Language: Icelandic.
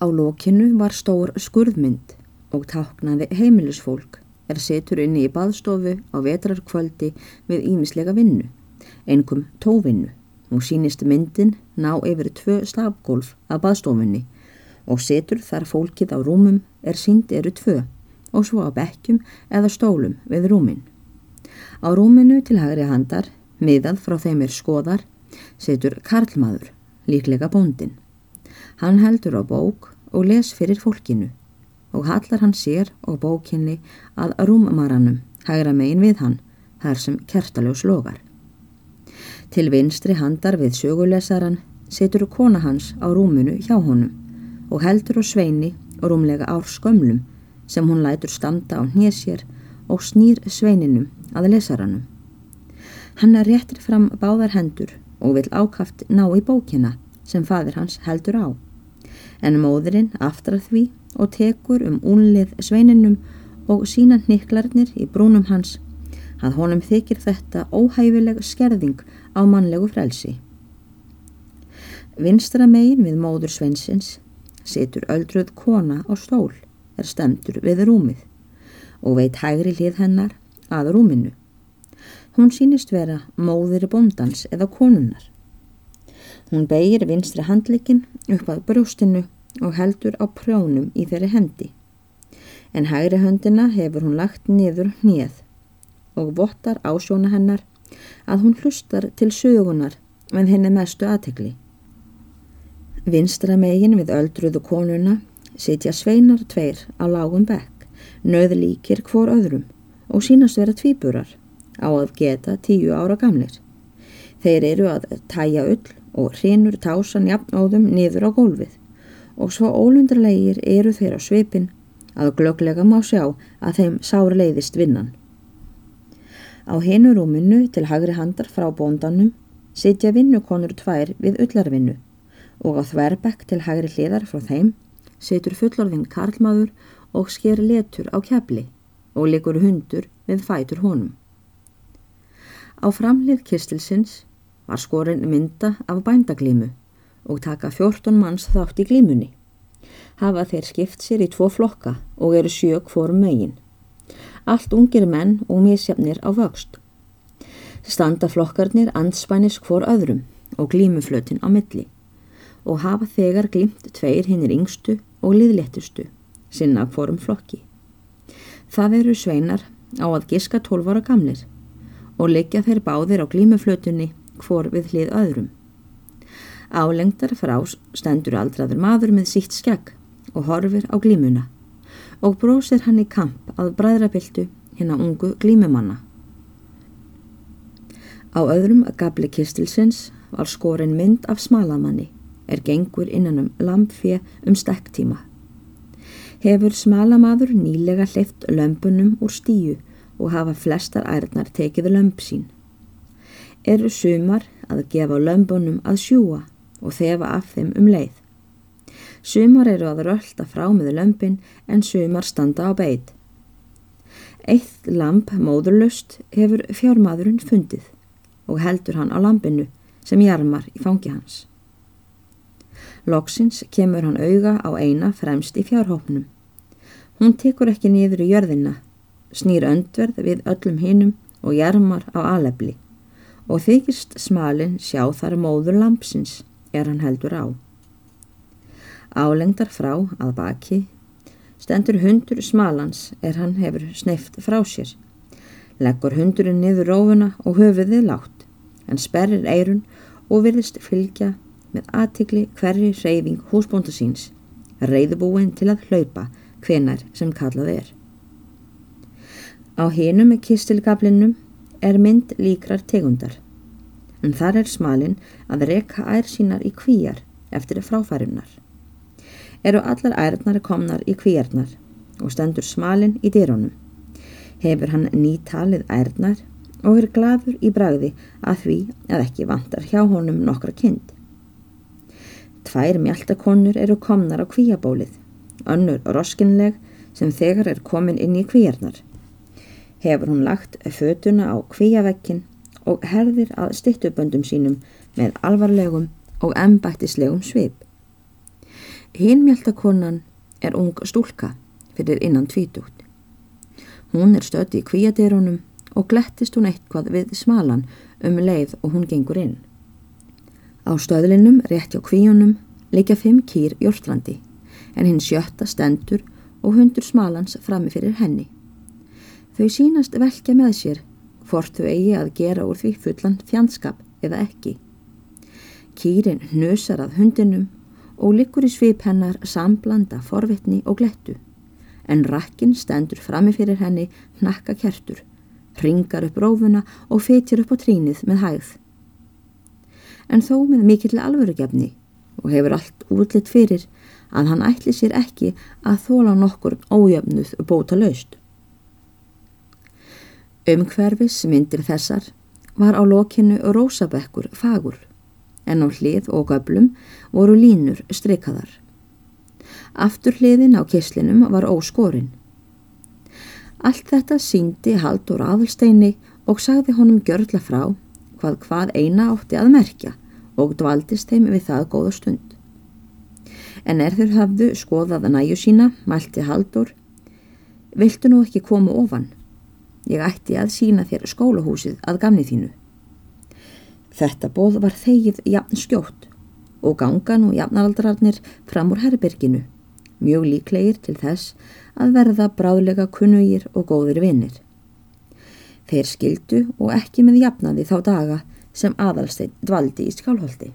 Á lokinu var stór skurðmynd og táknaði heimilisfólk er setur inni í baðstofu á vetrarkvöldi við ímislega vinnu, einhverjum tóvinnu. Hún sínist myndin ná yfir tvö slafgólf af baðstofunni og setur þar fólkið á rúmum er sínd eru tvö og svo á bekkjum eða stólum við rúmin. Á rúminu til hagri handar, miðað frá þeim er skoðar, setur Karlmaður, líklega bóndin. Hann heldur á bók og les fyrir fólkinu og hallar hann sér og bókinni að rúmmaranum hægra megin við hann, þar sem kertaljós logar. Til vinstri handar við sögulesaran setur kona hans á rúmunu hjá honum og heldur á sveini og rúmlega ár skömmlum sem hún lætur standa á hnésjér og snýr sveininum að lesaranum. Hann er réttir fram báðar hendur og vil ákaft ná í bókina sem fadir hans heldur á. En móðurinn aftrað því og tekur um únlið sveininum og sína hniklarnir í brúnum hans að honum þykir þetta óhæfileg skerðing á mannlegu frelsi. Vinstra megin við móður sveinsins situr öldruð kona á stól er stemtur við rúmið og veit hægri hlið hennar að rúminu. Hún sínist vera móðir bóndans eða konunnar. Hún beigir vinstri handlikin upp að brjóstinu og heldur á prjónum í þeirri hendi. En hægri höndina hefur hún lagt niður hnið og vottar ásjóna hennar að hún hlustar til sögunar með henni mestu aðtegli. Vinstra megin við öldruðu konuna sitja sveinar tveir á lágum bekk, nöðlíkir hvor öðrum og sínast vera tvíburar á að geta tíu ára gamlir. Þeir eru að tæja ull og hrinur tásan jafnóðum niður á gólfið og svo ólundarlegir eru þeir á svipin að glöglega má sjá að þeim sár leiðist vinnan. Á hinu rúminu til hagri handar frá bóndanum sitja vinnukonur tvær við ullarvinnu og á þverbekk til hagri hliðar frá þeim situr fullorðin karlmaður og sker letur á kefli og likur hundur við fætur honum. Á framlið kistilsins var skorinn mynda af bændaglímu og taka 14 manns þátt í glímunni. Hafa þeir skipt sér í tvo flokka og eru sjög fórum megin. Allt ungir menn og misjafnir á vöxt. Standa flokkarnir anspænis hvor öðrum og glímuflötin á milli og hafa þegar glímt tveir hinnir yngstu og liðléttustu sinna fórum flokki. Það eru sveinar á að giska 12 ára gamlir og leggja þeir báðir á glímuflötunni hvor við hlið öðrum. Álengdar frá stendur aldraður maður með sítt skegg og horfir á glímuna og brósir hann í kamp að bræðrabiltu hinn að ungu glímumanna. Á öðrum gabli kistilsins var skorin mynd af smalamanni er gengur innan um lampfið um stekktíma. Hefur smalamadur nýlega hleyft lömpunum úr stíu og hafa flestar ærnar tekið lömp sín. Eru sumar að gefa lömpunum að sjúa og þefa af þeim um leið. Sumar eru að rölda frá með lömpin en sumar standa á beit. Eitt lamp móðurlust hefur fjármadurinn fundið og heldur hann á lampinu sem jarmar í fangi hans. Loksins kemur hann auga á eina fremst í fjárhópnum. Hún tekur ekki niður í jörðina, snýr öndverð við öllum hinnum og jarmar á alefli og þykist smalin sjá þar móður lampsins er hann heldur á. Álengdar frá að baki stendur hundur smalans er hann hefur sneift frá sér. Leggur hundurinn niður rófuna og höfuðið látt, en sperrir eirun og virðist fylgja með aðtikli hverri reyfing húsbónda síns, reyðbúin til að hlaupa hvenar sem kallað er. Á hinum með kistilgablinum er mynd líkrar tegundar en þar er smalin að reka ær sínar í kvíjar eftir fráfærunar. Eru allar ærnar komnar í kvíjarnar og stendur smalin í dýrónum. Hefur hann nýtalið ærnar og er gladur í bragði að því að ekki vantar hjá honum nokkra kind. Tvær mjöldakonur eru komnar á kvíjabólið, önnur roskinleg sem þegar er komin inn í kvíjarnar. Hefur hún lagt fötuna á kvíjavekkin og herðir að styttuböndum sínum með alvarlegum og embættislegum svip. Hinmjöldakonan er ung stúlka fyrir innan tvítugt. Hún er stödd í kvíadirunum og glettist hún eitthvað við smalan um leið og hún gengur inn. Á stöðlinum rétt hjá kvíunum leikja fimm kýr jórnlandi en hinn sjötta stendur og hundur smalans frammi fyrir henni. Þau sínast velkja með sér hvort þau eigi að gera úr því fullan fjandskap eða ekki. Kýrin hnusar að hundinum og likur í svip hennar samblanda forvitni og glettu en rakkin stendur frammi fyrir henni hnakka kertur, ringar upp rófuna og fetjar upp á trínið með hægð. En þó með mikill alvörugefni og hefur allt útlitt fyrir að hann ætli sér ekki að þóla nokkur ójöfnuð bóta laust. Umhverfis myndir þessar var á lokinu rósabekkur fagur en á hlið og göblum voru línur streikaðar. Aftur hliðin á kislinum var óskorinn. Allt þetta síndi Haldur aðalsteini og sagði honum gjörla frá hvað hvað eina átti að merkja og dvaldist þeim við það góða stund. En er þeir hafðu skoðað að næju sína, mælti Haldur, viltu nú ekki koma ofan? Ég ætti að sína þér skólahúsið að gamni þínu. Þetta bóð var þegið jafn skjótt og gangan og jafnaldrarnir fram úr herrbyrginu mjög líklegir til þess að verða bráðlega kunnugir og góðir vinnir. Þeir skildu og ekki með jafnaði þá daga sem aðalsteinn dvaldi í skálholti.